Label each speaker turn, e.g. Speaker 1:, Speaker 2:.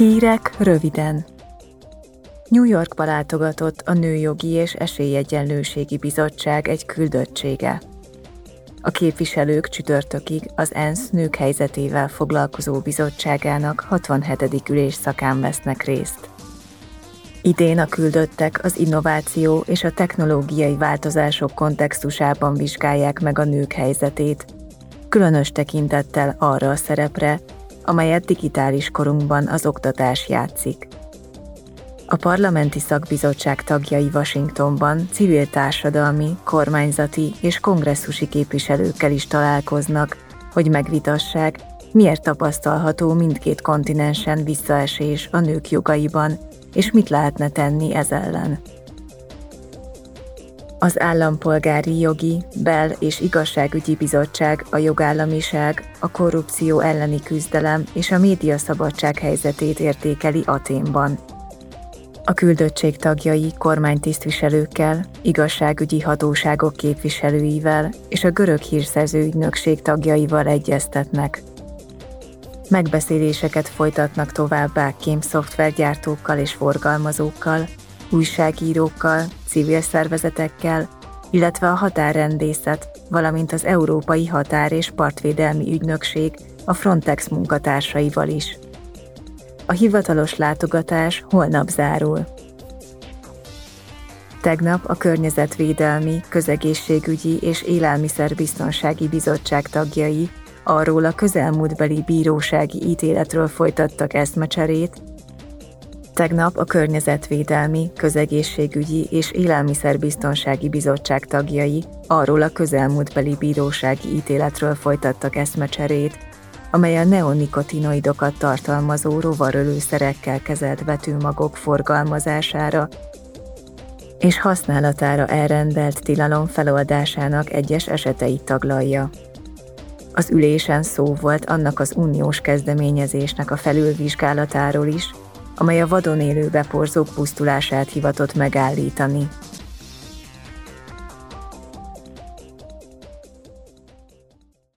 Speaker 1: Hírek röviden. New Yorkba látogatott a Nőjogi és Esélyegyenlőségi Bizottság egy küldöttsége. A képviselők csütörtökig az ENSZ nők helyzetével foglalkozó bizottságának 67. ülésszakán vesznek részt. Idén a küldöttek az innováció és a technológiai változások kontextusában vizsgálják meg a nők helyzetét, különös tekintettel arra a szerepre, amelyet digitális korunkban az oktatás játszik. A parlamenti szakbizottság tagjai Washingtonban civil társadalmi, kormányzati és kongresszusi képviselőkkel is találkoznak, hogy megvitassák, miért tapasztalható mindkét kontinensen visszaesés a nők jogaiban, és mit lehetne tenni ez ellen. Az Állampolgári Jogi, Bel- és Igazságügyi Bizottság a jogállamiság, a korrupció elleni küzdelem és a médiaszabadság helyzetét értékeli Aténban. A küldöttség tagjai kormánytisztviselőkkel, igazságügyi hatóságok képviselőivel és a görög hírszerző ügynökség tagjaival egyeztetnek. Megbeszéléseket folytatnak továbbá kémszoftvergyártókkal és forgalmazókkal, újságírókkal, civil szervezetekkel, illetve a határrendészet, valamint az Európai Határ és Partvédelmi Ügynökség a Frontex munkatársaival is. A hivatalos látogatás holnap zárul. Tegnap a Környezetvédelmi, Közegészségügyi és Élelmiszerbiztonsági Bizottság tagjai arról a közelmúltbeli bírósági ítéletről folytattak eszmecserét, Tegnap a Környezetvédelmi, Közegészségügyi és Élelmiszerbiztonsági Bizottság tagjai arról a közelmúltbeli bírósági ítéletről folytattak eszmecserét, amely a neonikotinoidokat tartalmazó rovarölőszerekkel kezelt vetőmagok forgalmazására és használatára elrendelt tilalom feloldásának egyes eseteit taglalja. Az ülésen szó volt annak az uniós kezdeményezésnek a felülvizsgálatáról is, amely a vadon élő beporzók pusztulását hivatott megállítani.